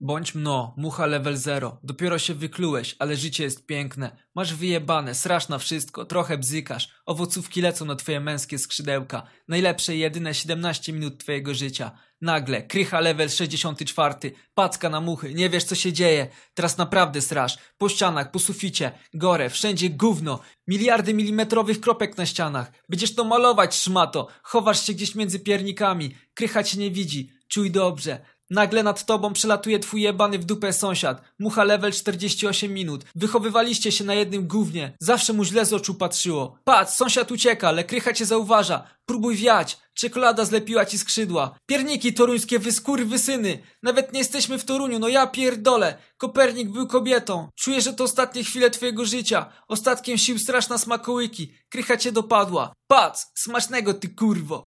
Bądź mno, mucha level zero. Dopiero się wyklułeś, ale życie jest piękne. Masz wyjebane, srasz na wszystko, trochę bzykasz. Owocówki lecą na twoje męskie skrzydełka. Najlepsze jedyne 17 minut twojego życia. Nagle, krycha level 64, packa na muchy, nie wiesz co się dzieje. Teraz naprawdę srasz. Po ścianach, po suficie, gore, wszędzie gówno. Miliardy milimetrowych kropek na ścianach. Będziesz to malować, szmato. Chowasz się gdzieś między piernikami. Krycha cię nie widzi. Czuj dobrze. Nagle nad tobą przelatuje twój jebany w dupę sąsiad. Mucha level 48 minut. Wychowywaliście się na jednym gównie. Zawsze mu źle z oczu patrzyło. Patrz, sąsiad ucieka, ale krycha cię zauważa. Próbuj wiać. Czekolada zlepiła ci skrzydła. Pierniki toruńskie wyskurwysyny. Nawet nie jesteśmy w Toruniu, no ja pierdolę. Kopernik był kobietą. Czuję, że to ostatnie chwile twojego życia. Ostatkiem sił straszna smakołyki. Krycha cię dopadła. Patrz, smacznego ty kurwo.